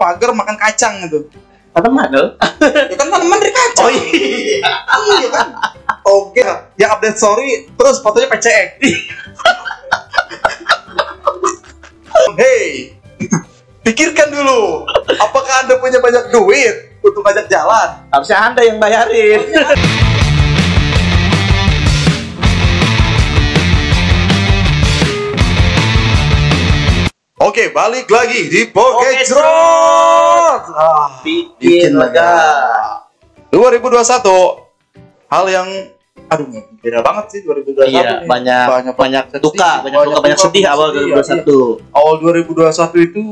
pagar makan kacang gitu. Teman loh. Ya kan tanaman dari kacang. Oh iya. iya kan? Oke, yang update story terus fotonya PCX. Hei, pikirkan dulu, apakah anda punya banyak duit untuk ngajak jalan? Harusnya Anda yang bayarin. Oke, balik lagi di Pocket Pokejrot. Ah, Bikin lega. 2021 hal yang aduh beda banget sih 2021 Iya, nih. banyak banyak, sedih, duka, banyak duka, banyak sedih awal sedih, iya. 2021. Awal 2021 itu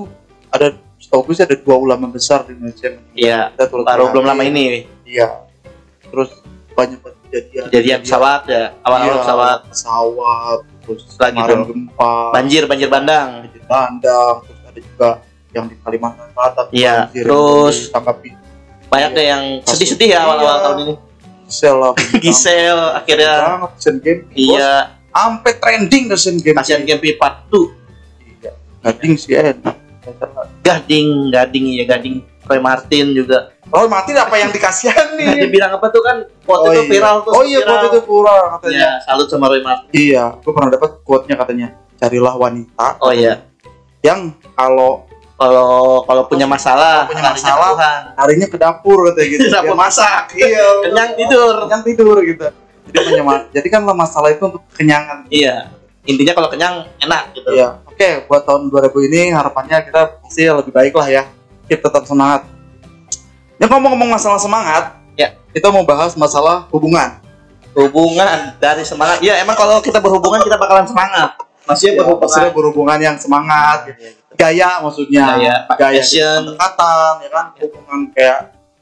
ada setahu gue sih ada dua ulama besar di Indonesia. Iya, kita baru belum lama ini Iya. Terus banyak kejadian. kejadian pesawat ya, awal-awal Iya, pesawat, pesawat, terus Lagi gempa, banjir, banjir bandang. Bandang, terus ada juga yang di Kalimantan Selatan. Iya, terus yang ditanggapi Banyak deh yang sedih-sedih ya awal-awal Iya. tahun ini. Gisel. Gisel akhirnya banget Asian Games. Bos. iya Sampai trending Asian Games. Asian Games Part 2 Iya. Gading sih ya. Gading, Gading iya Gading Roy Martin juga. Roy Martin apa yang dikasihan nih? bilang apa tuh kan quote itu iya. viral tuh. Oh iya, quote itu viral katanya. Iya, salut sama Roy Martin. Iya, gue pernah dapat quote-nya katanya. Carilah wanita Oh iya. Yang kalau Kalau kalau punya masalah, Kalau punya masalah, harinya ke dapur gitu. Dapur Biar masak. Iya. Kenyang tidur. Kenyang tidur gitu. Jadi ma- jadi kan lah masalah itu untuk kenyangan. Iya. Intinya kalau kenyang enak gitu. Iya. Oke, buat tahun 2000 ini harapannya kita pasti lebih baik lah ya. Keep tetap semangat. Ya ngomong-ngomong masalah semangat, Ya. kita mau bahas masalah hubungan. Hubungan dari semangat. Iya, emang kalau kita berhubungan kita bakalan semangat. Maksudnya Ya, berhubungan. maksudnya berhubungan yang semangat, Iya, gitu. gaya maksudnya, Gaya, gaya passion. pendekatan, ya kan, hubungan kayak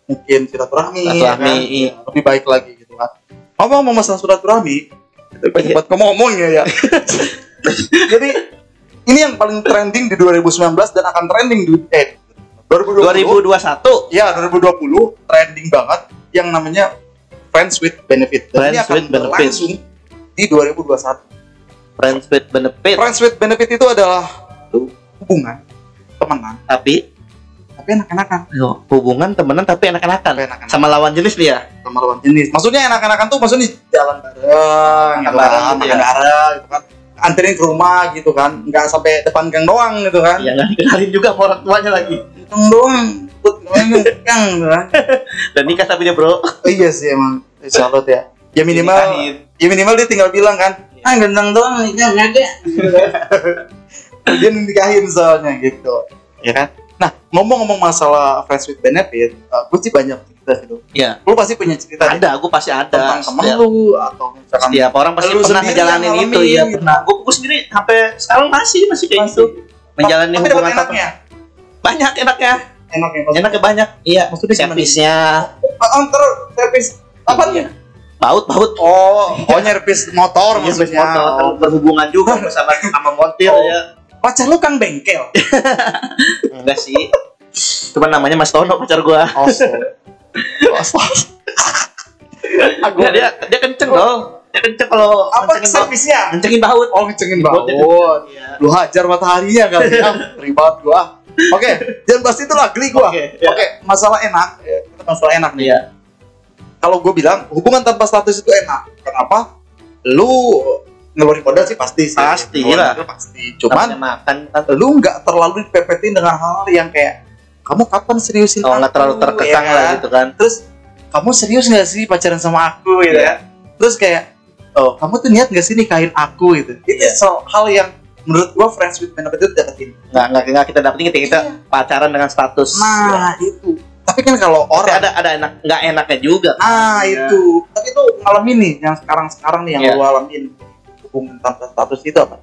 mungkin silaturahmi, ya kan? iya. Ya, lebih baik lagi gitu kan. Ngomong-ngomong masalah silaturahmi, itu Iya. buat ngomong-ngomong ya ya. Jadi ini yang paling trending di 2019 dan akan trending di eh 2020. 2021 Ya 2020 trending banget yang namanya Friends with Benefit. Dan ini Friends akan with Benefit. berlangsung di 2021. Friends with benefit. Friends with Benefit itu adalah hubungan temenan. Tapi tapi enak-enakan. Hubungan temenan tapi enak-enakan. Enak-enakan. Sama lawan jenis dia? Sama lawan jenis. Maksudnya enak-enakan tuh maksudnya jalan bareng gitu bareng kan makan ya. bareng gitu kan. Anterin ke rumah gitu kan. Nggak sampai depan gang doang gitu kan. Ya nggak dikenalin juga sama orang tuanya lagi. Gang doang gang gitu kan. Dan nikah tapi dia bro. Oh, iya sih emang. Salut ya. Ya minimal ya minimal dia tinggal bilang kan ah gendang doang nikah nggak ada. Dia nikahin soalnya gitu. Ya kan? Nah ngomong-ngomong masalah friends with benefit uh, gue sih banyak cerita lu Iya. lu pasti punya cerita ada aku pasti ada. Tentang temen Setiap- lu atau misalkan setiap orang pasti pernah ngejalanin itu ya gitu. pernah. Gue, gue sendiri sampai sekarang masih masih kayak Masih. gitu menjalani Tapi hubungan enaknya? banyak enaknya. Enaknya enaknya banyak iya. Maksudnya servisnya. Oh, ntar servis apa nih baut baut oh oh nyervis motor Iya, maksudnya. motor, oh. berhubungan juga sama sama montir Oh. ya. Pacar lu kang bengkel? Enggak sih. Cuman namanya Mas Tono pacar gua. Oh so. oh. Aku Enggak, dia dia kenceng dong dia kenceng kalau apa kencengin servisnya? kencengin baut. Oh Bautnya baut. Iya. lu hajar mataharinya kali ya. Ribet gua. Oke jangan bahas itu lah geli gua. Oke, oke ya. masalah enak. Ya, kita masalah enak nih. Iya kalau gue bilang hubungan tanpa status itu enak. Kenapa? Lu ngeluarin modal sih pasti sih. Pasti lah. modal pasti. Cuman makan kan lu nggak terlalu dipepetin dengan hal yang kayak kamu kapan seriusin oh nggak aku?" terlalu terkekang ya lah kan? gitu kan. Terus kamu serius nggak sih pacaran sama aku? Gitu Iya. ya. Terus kayak oh kamu tuh niat nggak sih nikahin aku? Gitu. Itu Iya. so- hal yang menurut gua friends with benefit itu deketin nggak nggak nggak kita dapetin ketika kita pacaran dengan status. Nah itu tapi kan kalau Tapi orang ada ada enak nggak enaknya juga. Nah Iya. itu. Tapi itu ngalamin nih yang sekarang sekarang nih yang Iya. lu alamin. Hubungan tanpa status itu apa?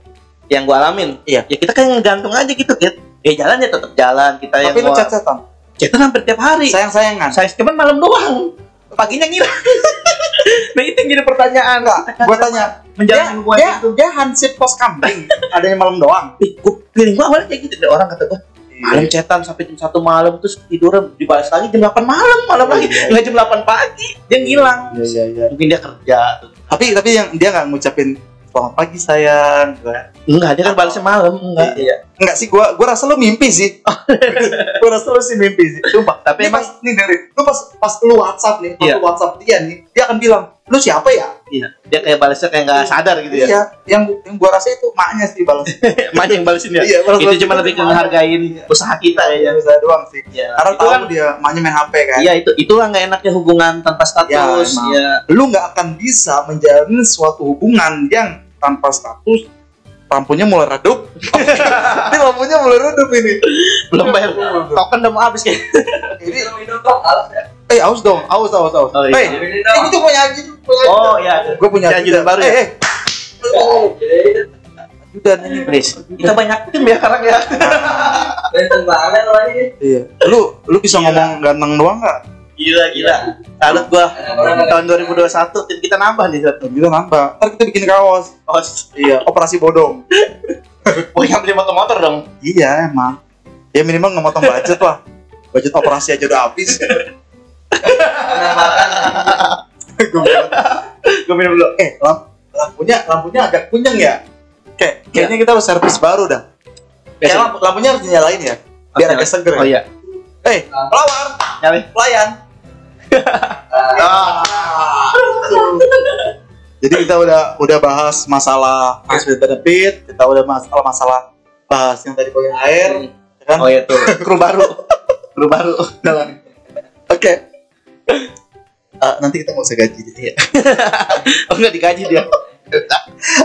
Yang gua alamin? Iya. ya kita kan ngegantung aja gitu kan ya jalan ya tetap jalan. Kita yang tapi lu mau chat-chatan? Kita hampir tiap hari. Sayang sayangan saya cuman malam doang. Paginya ngilang nah itu yang jadi pertanyaan. Gua tanya dia menjalani hubungan dia, itu. dia hansip pos kambing adanya malam doang. Ih, gua piring gua awalnya kayak gitu. Deh orang kata gua malam cetan sampai jam satu malam terus tidur dibalas lagi jam 8 malam malam lagi Iya. nggak jam 8 pagi dia ngilang iya iya iya mungkin dia kerja tuh. tapi tapi yang dia nggak ngucapin selamat pagi sayang kan. enggak dia kan balasnya malam enggak Iya. Enggak sih, gua gua rasa lu mimpi sih. gue rasa lu sih mimpi sih sumpah Tapi tapi emang- pas nih dari lu pas pas lu WhatsApp nih pas Iya. lu WhatsApp dia nih dia akan bilang lu siapa ya Iya. Dia kayak balasnya kayak nggak sadar gitu ya. iya yang yang gua rasa itu maknya sih balas Makanya yang balesin ya. Iya, balas- itu balas- cuma lebih ke balas- ngehargain usaha kita ya ya. bisa doang sih Iya. karena itu tahu kan dia maknya main HP kan Iya itu itulah nggak enaknya hubungan tanpa status. Ya, emang. Ya, lu nggak akan bisa menjalin suatu hubungan yang tanpa status lampunya mulai redup ini lampunya mulai redup ini belum bayar token udah mau habis kayak. ini eh aus dong aus aus aus Oh, iya. eh itu punya aja punya Oh iya. gue punya ajudan baru ya? eh, eh. ajudan ini Please. Kita banyak tim ya sekarang ya. iya lu lu bisa ngomong ganteng doang nggak Gila gila. Salut gua. Tahun 2021 tim kita nambah nih satu. kita nambah ntar kita bikin kaos Oh, iya operasi bodong oh yang beli motor-motor dong. iya emang ya minimal nggak motong budget lah budget operasi aja udah habis Gue minum dulu. eh lamp lampunya lampunya agak kunyeng ya kayak kayaknya kita harus servis baru dah kayak lampu, lampunya harus dinyalain ya biar agak seger Oh ya iya. eh pelawar Nyali. pelayan Ah. jadi kita udah udah bahas masalah with benefit kita udah masalah masalah bahas yang tadi poin air ya kan Oh iya tuh. Kru baru. Kru baru. Dalam. oke Eh, nanti kita mau usah gaji dia Oh enggak digaji dia.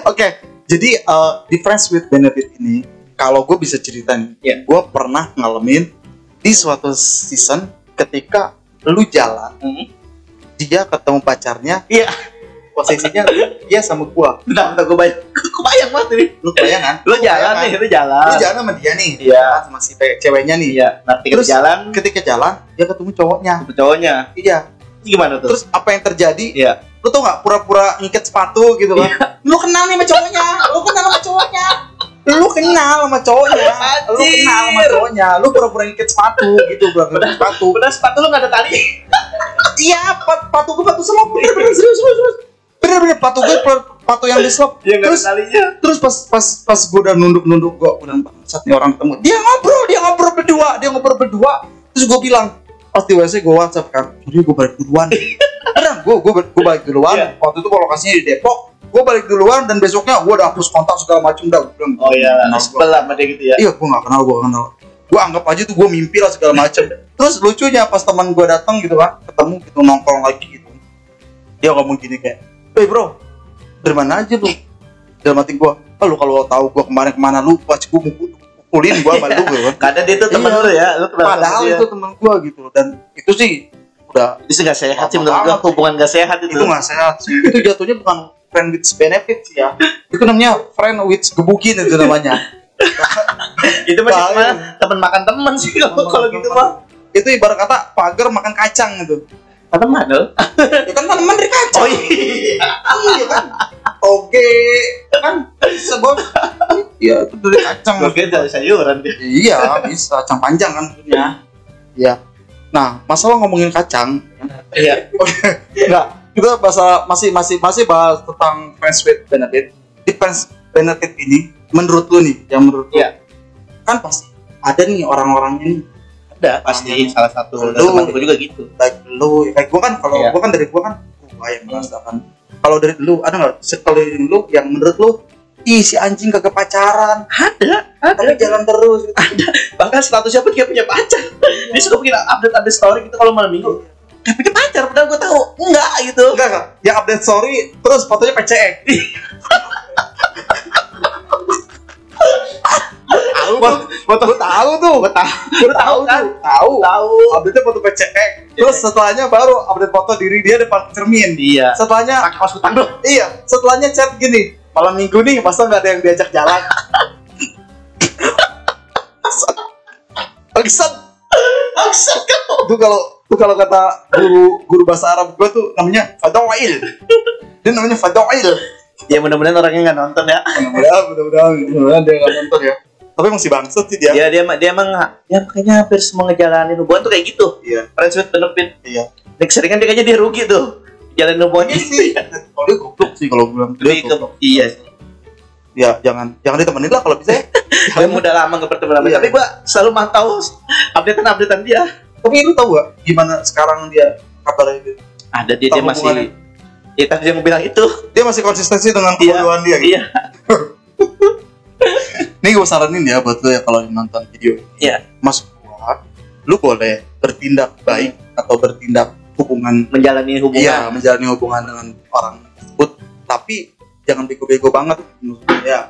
Oke, jadi eh, di Friends with Benefit ini, kalau gue bisa cerita nih, Iya. gue pernah ngalamin di suatu season ketika lu jalan, Hmm. dia ketemu pacarnya, Iya. Posisinya dia sama gua, Bentar, bentar gue bayang. Gue bayang banget ini. lu kebayang kan? Lu jalan nih, lu jalan. Lu jalan sama dia nih, Iya. sama si ceweknya nih. Iya. Nah, ketika Terus- jalan Ketika jalan, dia ketemu cowoknya. ke cowoknya. Iya. Gimana tuh? Terus apa yang terjadi? Iya. Lu tau gak pura-pura ngikat sepatu gitu kan? Lu kenal nih sama cowoknya, lu kenal sama cowoknya. Lu kenal sama cowoknya, lu kenal sama cowoknya, lu pura-pura ngikat sepatu gitu, pura-pura ngikat sepatu. Padahal sepatu lu gak ada tali. Iya, pat, patu gue patu selop, bener bener serius serius serius. Bener bener patu gue per- patu yang di selop. Dia gak Terus ada talinya. terus pas pas pas gue udah nunduk nunduk gue udah bangsat nih orang ketemu. Dia ngobrol, dia ngobrol berdua, dia ngobrol berdua. Terus gue bilang pas di WC gue WhatsApp kan, jadi gue balik duluan. Bener, gue gue gue balik duluan. Iya. Waktu itu lokasinya di Depok. Gue balik duluan dan besoknya gue udah hapus kontak segala macam dah. Gue bilang, Oh iya, sebel sama dia gitu ya. Iya, gue gak kenal, gue gak kenal. Gue anggap aja tuh gue mimpi lah segala macem. Terus lucunya pas teman gue datang gitu kan, ketemu gitu nongkrong lagi gitu. Dia ngomong gini kayak, "Hey bro, dari mana aja lu?" Dalam hati gue, "Ah lu kalau tahu gue kemarin ke mana lu, pasti gue mukulin gue sama lu kan." Kadang dia tuh temen Iya. lu ya, lu Padahal itu teman gue gitu dan itu sih udah Itu gak sehat sih menurut gua, banget. hubungan gak sehat itu. itu nggak sehat sih. Itu jatuhnya bukan friend with benefit sih ya. Itu namanya friend with gebukin itu namanya. itu masih teman makan teman sih kalau gitu mah. Itu ibarat kata pagar makan kacang gitu. Teman lo. Ya kan tanaman dari kacang. Oh iya. iya kan oke kan bisa bos iya itu dari kacang kira dari sayuran dia. iya bisa kacang panjang kan maksudnya iya nah masalah ngomongin kacang Iya. enggak kita bahasa masih masih masih bahas tentang friends with benefit di friends benefit ini menurut lu nih yang menurut lu Iya. kan pasti ada nih orang-orangnya nih Ada pasti salah satu dari Lu. teman gue juga gitu. baik lu kayak gua kan kalau Iya. gua kan dari gua kan gua yang merasakan kalau dari lu ada nggak sekeliling lu yang menurut lu ih si anjing kagak pacaran Ada, tapi jalan terus gitu. Bahkan statusnya pun dia punya pacar. Dia suka bikin update update story gitu kalau malam minggu. Dia punya pacar, padahal gue tahu enggak gitu. enggak enggak yang update story terus fotonya PCX tahu tuh Foto gua tahu tuh gue tahu. gua tahu kan? tahu Tahu. update foto PCX terus setelahnya baru update foto diri dia depan cermin Iya. setelahnya Pakai kaos kutang dong. iya setelahnya chat gini malam minggu nih masa nggak ada yang diajak jalan Bangsat. Bangsat kau. Itu kalau itu kalau kata guru guru bahasa Arab gue tuh namanya Fadail. Dia namanya Fadail. Ya mudah-mudahan orangnya nggak nonton ya. Mudah-mudahan mudah-mudahan dia nggak nonton ya. Tapi masih bangsat sih dia. Dia dia dia emang ya makanya hampir semua ngejalanin hubungan tuh kayak gitu. Iya. Friends with benefit. Iya. Next sering kan dia kayaknya dia rugi tuh. Jalan hubungannya sih. Kalau dia goblok sih kalau gue bilang dia goblok. iya. sih. ya jangan jangan ditemenin lah kalau bisa ya Dia udah lama nggak bertemu lama. Iya. Tapi gua selalu mantau updatean-updatean dia. tapi lu tahu gak gimana sekarang dia kabarnya gitu Ada dia dia masih hubungannya. Ya tadi yang bilang itu. dia masih konsistensi dengan Iya. kebodohan dia gitu. Iya. Nih gue saranin ya buat lo ya kalau nonton video ini. Iya. Mas gua, lu boleh bertindak baik atau bertindak hubungan Menjalani hubungan. Iya, menjalani hubungan dengan orang tersebut, tapi jangan bego-bego banget maksudnya ya.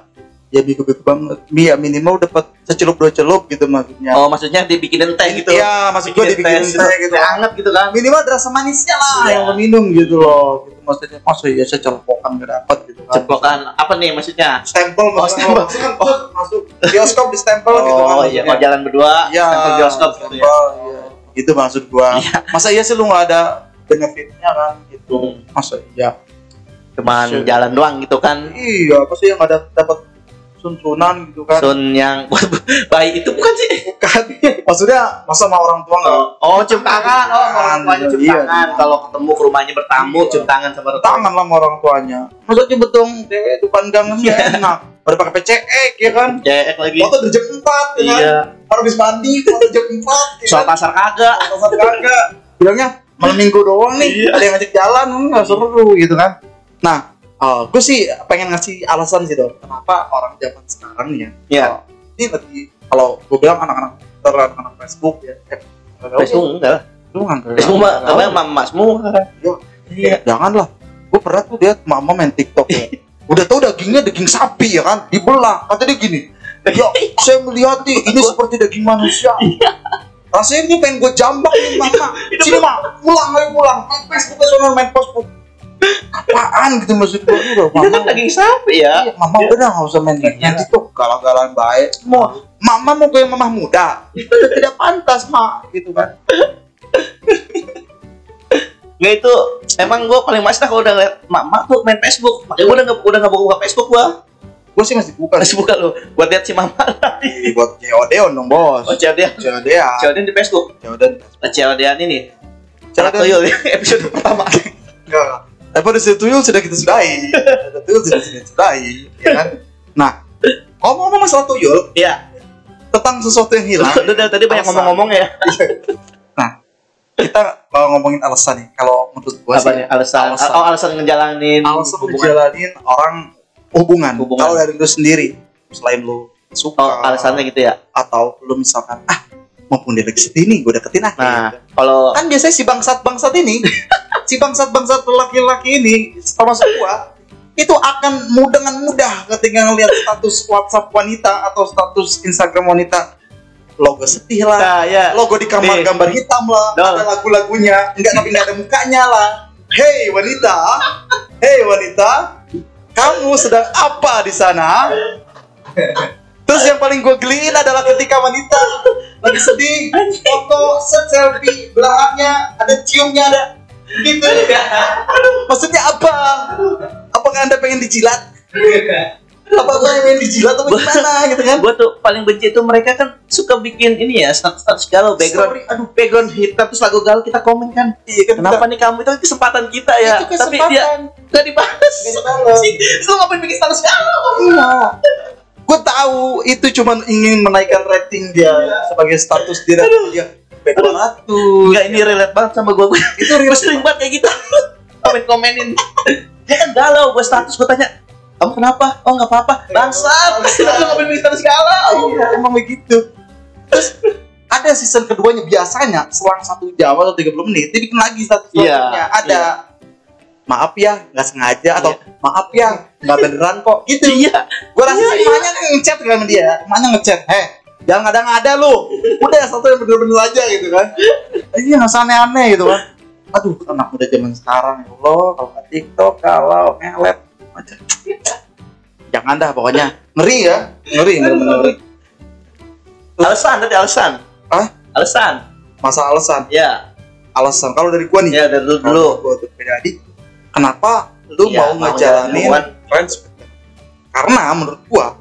Ya bego-bego banget. Ya minimal dapat secelup dua celup gitu maksudnya. Oh, maksudnya dibikinin teh gitu. Iya, maksud gua dibikin teh gitu. Teh hangat gitu kan. Minimal ada rasa manisnya lah Iya. yang minum gitu loh. Gitu maksudnya masa ya secelopokan gak dapat gitu kan. Ceplokan apa nih maksudnya? Stempel Oh, maksudnya. stempel. Oh, masuk bioskop di stempel gitu kan. Oh iya, maksudnya. mau jalan berdua, Iya, stempel bioskop gitu ya. iya. Gitu maksud gua. Iya. Masa iya sih lu nggak ada benefitnya kan gitu. Hmm. Masa iya. Cuman jalan doang gitu kan. Iya, apa sih yang ada dapat sun-sunan gitu kan? Sun yang baik itu bukan sih? Bukan. Maksudnya masa sama orang tua nggak Oh, cium tangan. Oh, orang tuanya cium Iya. tangan. Kalau ketemu ke rumahnya bertamu, Iya. cium tangan sama orang tangan lah sama orang tuanya. Maksudnya betong deh depan gang kan Iya. enak. Pada pakai PCX ya kan? Cek lagi. Foto derjek empat ya kan? Iya. Baru habis mandi, foto derjek empat. ya Soal kan? pasar kagak. Pasar kagak. Bilangnya malam minggu doang nih, Iya. ada yang ngajak jalan, nggak seru gitu kan. Nah, gue sih pengen ngasih alasan sih dong, kenapa orang zaman sekarang ya, Iya. kalau- ini lagi kalau gue bilang anak-anak Twitter, anak-anak Facebook ya, eh, Facebook enggak lah. lu nggak Facebook mah apa mama semua. Iya. Iya. janganlah. Gue pernah tuh lihat mama main TikTok ya. Udah tau dagingnya daging sapi ya kan, dibelah. Kata dia gini, ya saya melihat nih ini seperti daging manusia. Rasanya ini pengen gue jambak nih mama. Sini mah, pulang ayo pulang. Main Facebook main Facebook. Apaan gitu maksud gue udah Itu kan mama. daging sapi ya. Iya, mama udah dah nggak usah main Iya. main TikTok galang-galang baik. Mau mama mau kayak mama muda, itu udah tidak pantas mak gitu kan. Nggak itu emang gue paling males dah kalau udah liat mama tuh main Facebook. Makanya gue udah nggak udah nggak buka Facebook gue. Gue sih masih buka Masih buka lo buat lihat si mama. buat COD dong bos. Oh COD COD ya. COD di Facebook. COD. Nah, COD ini. COD. Tuyul episode pertama. Enggak. Episode si tuyul sudah kita sudahi. Episode tuyul sudah kita sudahi, ya kan? Nah, ngomong-ngomong masalah tuyul Iya. tentang sesuatu yang hilang. Udah tadi banyak ngomong-ngomong ya. Kita kalau ngomongin alasan nih, kalau menurut gua sih alasan? alasan. Oh alasan ngejalanin alasan hubungan. ngejalanin orang hubungan. Hubungan. Kalau dari lu sendiri, selain lu suka Oh alasannya gitu ya. atau lu misalkan ah lagi sedih nih, gue deketin ah. Nah gitu. kalau kan biasanya si bangsat-bangsat ini, si bangsat-bangsat laki-laki ini, termasuk gua, itu akan mudah dengan mudah ketika ngelihat status WhatsApp wanita atau status Instagram wanita, logo sedih lah, nah, ya. logo di kamar Nih. gambar hitam lah, Dol. ada lagu-lagunya, enggak tapi enggak ada mukanya lah. Hei wanita, hei wanita, kamu sedang apa di sana? Terus yang paling gue geliin adalah ketika wanita lagi sedih, foto set selfie belakangnya ada ciumnya ada gitu. Maksudnya apa? Apakah anda pengen dijilat? Apa gue pengen dijilat atau gimana gitu kan? gue tuh paling benci itu mereka kan suka bikin ini ya status-status galau background Story, aduh background hitam terus lagu galau kita komen kan iya kan kenapa nih kamu itu kesempatan kita ya Itu tapi dia kesempatan. gak dibahas Nggak dibahas. Terus lu ngapain bikin status galau Iya. Gue tahu itu cuma ingin menaikkan rating dia sebagai status dia dia ratu. Enggak ini relate banget sama gue Itu real sering banget kayak gitu. Komen komenin? Dia kan galau gue status gue tanya kamu kenapa? Oh nggak apa-apa. Bangsat. lu ngapain galau. Iya, emang begitu. Terus ada season keduanya biasanya selang satu jam atau 30 menit dia bikin lagi status Iya, selanjutnya. ada maaf ya nggak sengaja atau maaf ya nggak beneran kok gitu. Iya. Gue rasa Iya, sih iya. emaknya ngechat kan dia emaknya ngechat heh jangan ngada-ngada lu udah satu yang bener-bener aja gitu kan. Ini usah aneh-aneh gitu kan. Aduh anak muda zaman sekarang ya Allah kalau nggak TikTok kalau ngelet aja jangan dah pokoknya. Ngeri ya ngeri ngeri. ngeri. Alasan tadi alasan. Hah? alasan. Masa alasan? Ya alasan kalau dari gua nih. Ya dari dulu. Dulu gua tuh pribadi kenapa lu Iya, mau ngejalanin friends? Karena menurut gua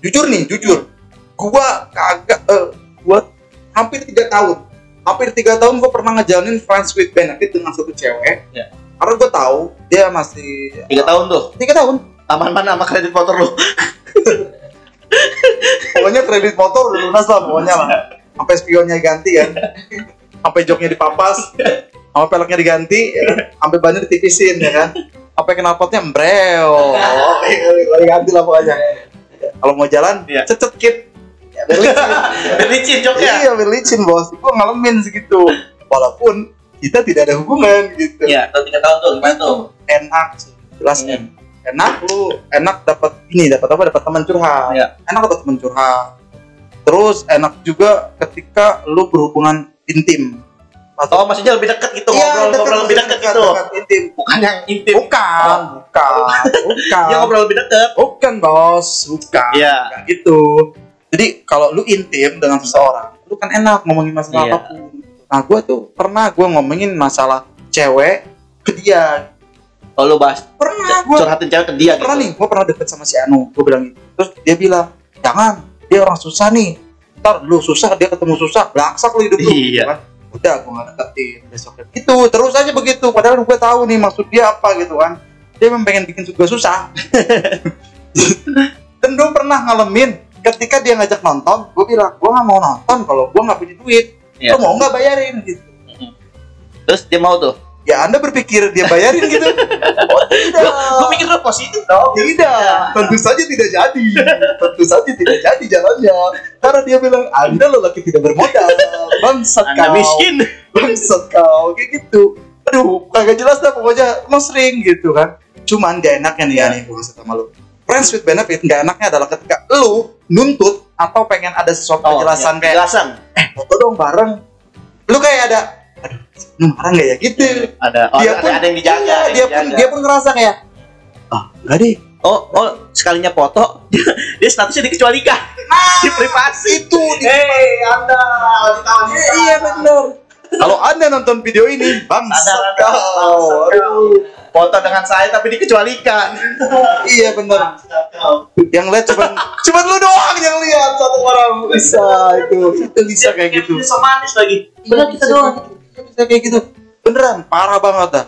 jujur nih jujur gua kagak eh, gua hampir tiga tahun hampir tiga tahun gua pernah ngejalanin friends with benefit dengan satu cewek. Iya. karena gua tahu dia masih tiga tahun tuh? Tiga tahun. Aman mana sama kredit motor lu? Pokoknya kredit motor udah lunas lah pokoknya lah. Sampai spionnya ganti kan. Sampai joknya dipapas sampai peleknya diganti ya kan? sampai bannya ditipisin ya kan? Sampai knalpotnya embreo oh, ganti lah pokoknya. Kalau mau jalan Iya. cecet kit. Ya, biar licin. biar licin joknya iya biar licin bos. Gue ngalamin segitu. Walaupun kita tidak ada hubungan gitu. Iya tahun tiga tahun tuh gimana tuh? enak sih jelas Hmm. enak lu enak dapat ini dapat apa? Dapat teman curhat. Iya. enak dapat teman curhat. Terus enak juga ketika lu berhubungan intim oh maksudnya lebih dekat gitu ngobrol ngobrol lebih dekat gitu. dekat, intim. Bukan yang intim. Bukan bukan bukan. Yang ngobrol lebih dekat. Bukan bos bukan. Iya. Nggak gitu. Jadi kalau lu intim dengan seseorang lu kan enak ngomongin masalah Iya. apa pun. Nah gue tuh pernah gue ngomongin masalah cewek ke dia. Oh lu bahas pernah gue curhatin cewek ke dia gitu? pernah nih gue pernah deket sama si Anu gue bilang gitu. Terus dia bilang jangan dia orang susah nih. Ntar lu susah dia ketemu susah laksak lu hidup lu. Iya. gitu kan udah gue gak deketin besoknya gitu. Terus aja begitu padahal gue tahu nih maksud dia apa gitu kan. Dia memang pengen bikin gue susah. Dan gue pernah ngalamin ketika dia ngajak nonton gue bilang gue gak mau nonton kalau gue gak punya duit. Iya. lo mau nggak bayarin? Gitu. Terus dia mau tuh? Ya anda berpikir dia bayarin gitu. Oh tidak. Gue mikir lu positif dong. Tidak, tentu saja tidak jadi. Tentu saja tidak jadi jalannya. Karena dia bilang, Anda lelaki tidak bermodal. Bangsat kau. miskin Bangsat kau. Kayak gitu. Aduh, kagak jelas dah pokoknya. Emang sering gitu kan. Cuman gak enaknya nih, ya nih, gue kasih sama lu. Friends with benefit gak enaknya adalah ketika lu nuntut atau pengen ada sesuatu iya. penjelasan kayak, penjelasan eh, foto dong bareng. Lu kayak ada, aduh, lu marah gak ya gitu. ada oh, dia ada, pun, ada yang dijaga iya, yang dia pun, dijaga. dia pun ngerasa kayak, ah, enggak deh, oh oh sekalinya foto dia statusnya dikecualikan di privasi itu di hei anda Iya, iya benar. Kalau anda nonton video ini, Sadar, kau. foto dengan saya tapi dikecualikan Iya benar. Yang lihat cuma cuma lu doang yang lihat satu orang bisa itu. Itu bisa kayak gitu. So manis lagi benar kita Bisa doang kayak- Bisa kayak gitu. Beneran parah banget dah.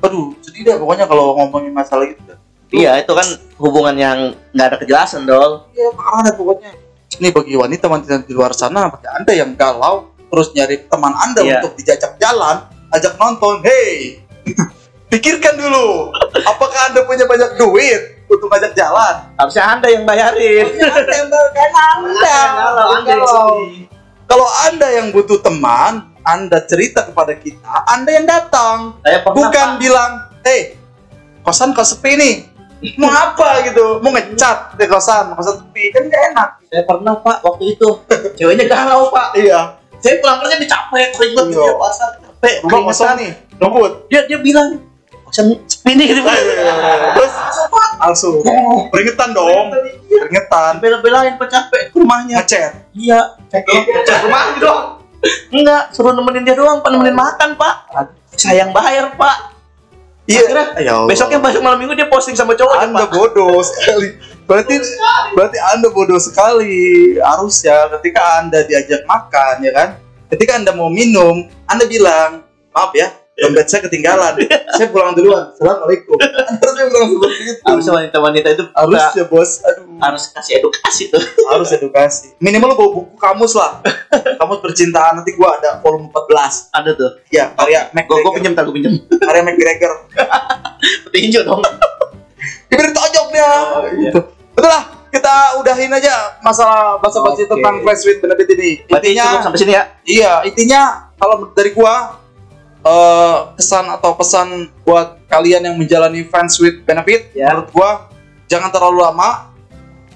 Aduh, sedih dah pokoknya kalau ngomongin masalah itu. dah. Iya itu kan hubungan yang nggak ada kejelasan dong Iya parah dah pokoknya. Ini bagi wanita-wanita di luar sana, bagi anda yang galau, terus nyari teman anda Iya. untuk dijajak jalan, ajak nonton, hey, pikirkan dulu, apakah anda punya banyak duit untuk ajak jalan? harusnya anda yang bayarin anda yang kan anda. Kalau anda yang Kalau-. Kalau anda yang butuh teman, anda cerita kepada kita, anda yang datang, saya pernah bukan Pak. bilang, hey, kosan kos sepi nih, mau apa gitu, mau ngecat di kosan, kosan sepi, kan gak enak. saya pernah pak waktu itu. Ceweknya galau pak. Iya. saya pulang kerja dicapek keringet Iya. dia pasar capek rumah kosong nih. Ngebut dia dia bilang kosan sepi nih gitu pak. Terus? Langsung. Keringetan dong. Keringetan. Bela-belain pak capek ke rumahnya. Ngechat? Iya. Cek rumahnya dong. Enggak suruh nemenin dia doang pak. Nemenin makan pak. Sayang bayar pak iya. Akhirnya ya Allah. besoknya besok malam minggu dia posting sama cowoknya anda bodoh sekali. Berarti berarti anda bodoh sekali. Harusnya ketika anda diajak makan ya kan? Ketika anda mau minum anda bilang maaf ya dompet saya ketinggalan. Saya pulang duluan. Assalamualaikum. Harusnya bilang seperti itu. Harusnya wanita-wanita itu harusnya bos. Aduh. Harus kasih edukasi tuh. Harus edukasi. Minimal lu bawa buku kamus lah. Kamus percintaan nanti gua ada volume 14 ada tuh. Ya karya gue gue McGregor pinjam tak pinjam. Karya McGregor. Petinju dong. Diberi tojok dia. Gitu. betul lah. Kita udahin aja masalah basa-basi Oke. tentang Fresh with Benefit ini. Berarti intinya cukup sampai sini ya? Iya intinya kalau dari gua eh, kesan atau pesan buat kalian yang menjalani Friends with Benefit Ya. menurut gua jangan terlalu lama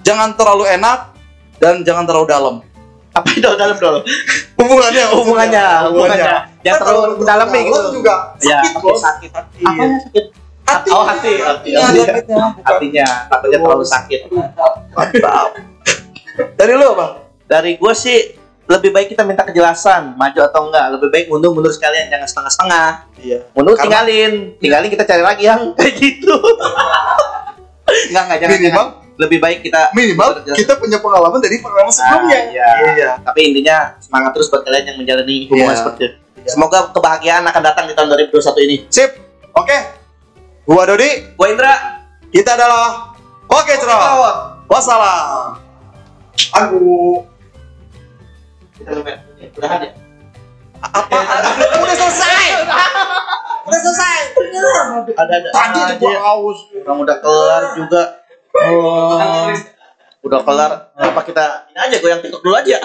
jangan terlalu enak dan jangan terlalu dalam. Apa itu dalam dulu hubungannya hubungannya. Hubungannya yang Kan terlalu dalam nih dalam gitu. juga ya sakit oke, bos. sakit Iya. apanya sakit? Hati. Oh, hati, hati. Hati. hatinya takutnya terlalu sakit. Mantap. Dari lu bang? Dari gue sih lebih baik kita minta kejelasan maju atau enggak. Lebih baik mundur mundur sekalian jangan setengah setengah iya. Mundur Karena- tinggalin. Tinggalin kita cari lagi yang kayak gitu. Enggak enggak jangan, Minimal- jangan. lebih baik kita minimal kita punya pengalaman dari pengalaman sebelumnya. iya. iya. Tapi intinya semangat terus buat kalian yang menjalani hubungan Iya. seperti itu. Iya. semoga kebahagiaan akan datang di tahun 2021 ini. Sip. Oke. Gua Dodi. Gue Indra. Kita adalah Oke, Cerot. Wassalam. Aduh. Kita lupa. Udahan ya. Apa? Udah selesai. Udah selesai. Ada ada. Tadi itu gua haus. Orang udah kelar juga. Oh. Udah kelar. Apa kita ini aja goyang TikTok dulu aja.